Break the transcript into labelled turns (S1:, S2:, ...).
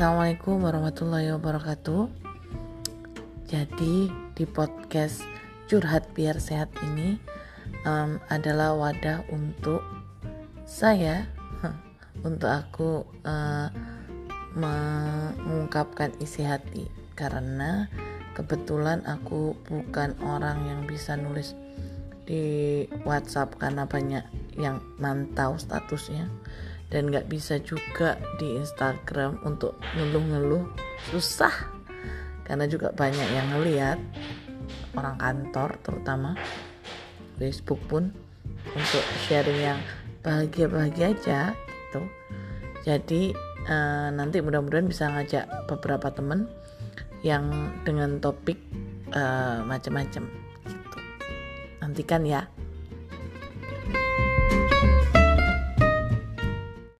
S1: Assalamualaikum warahmatullahi wabarakatuh. Jadi di podcast curhat biar sehat ini um, adalah wadah untuk saya, untuk aku uh, mengungkapkan isi hati karena kebetulan aku bukan orang yang bisa nulis di WhatsApp karena banyak yang mantau statusnya dan nggak bisa juga di Instagram untuk ngeluh-ngeluh. Susah. Karena juga banyak yang ngeliat orang kantor terutama Facebook pun untuk sharing yang bahagia-bahagia aja gitu. Jadi uh, nanti mudah-mudahan bisa ngajak beberapa temen yang dengan topik uh, macam-macam gitu. Nantikan ya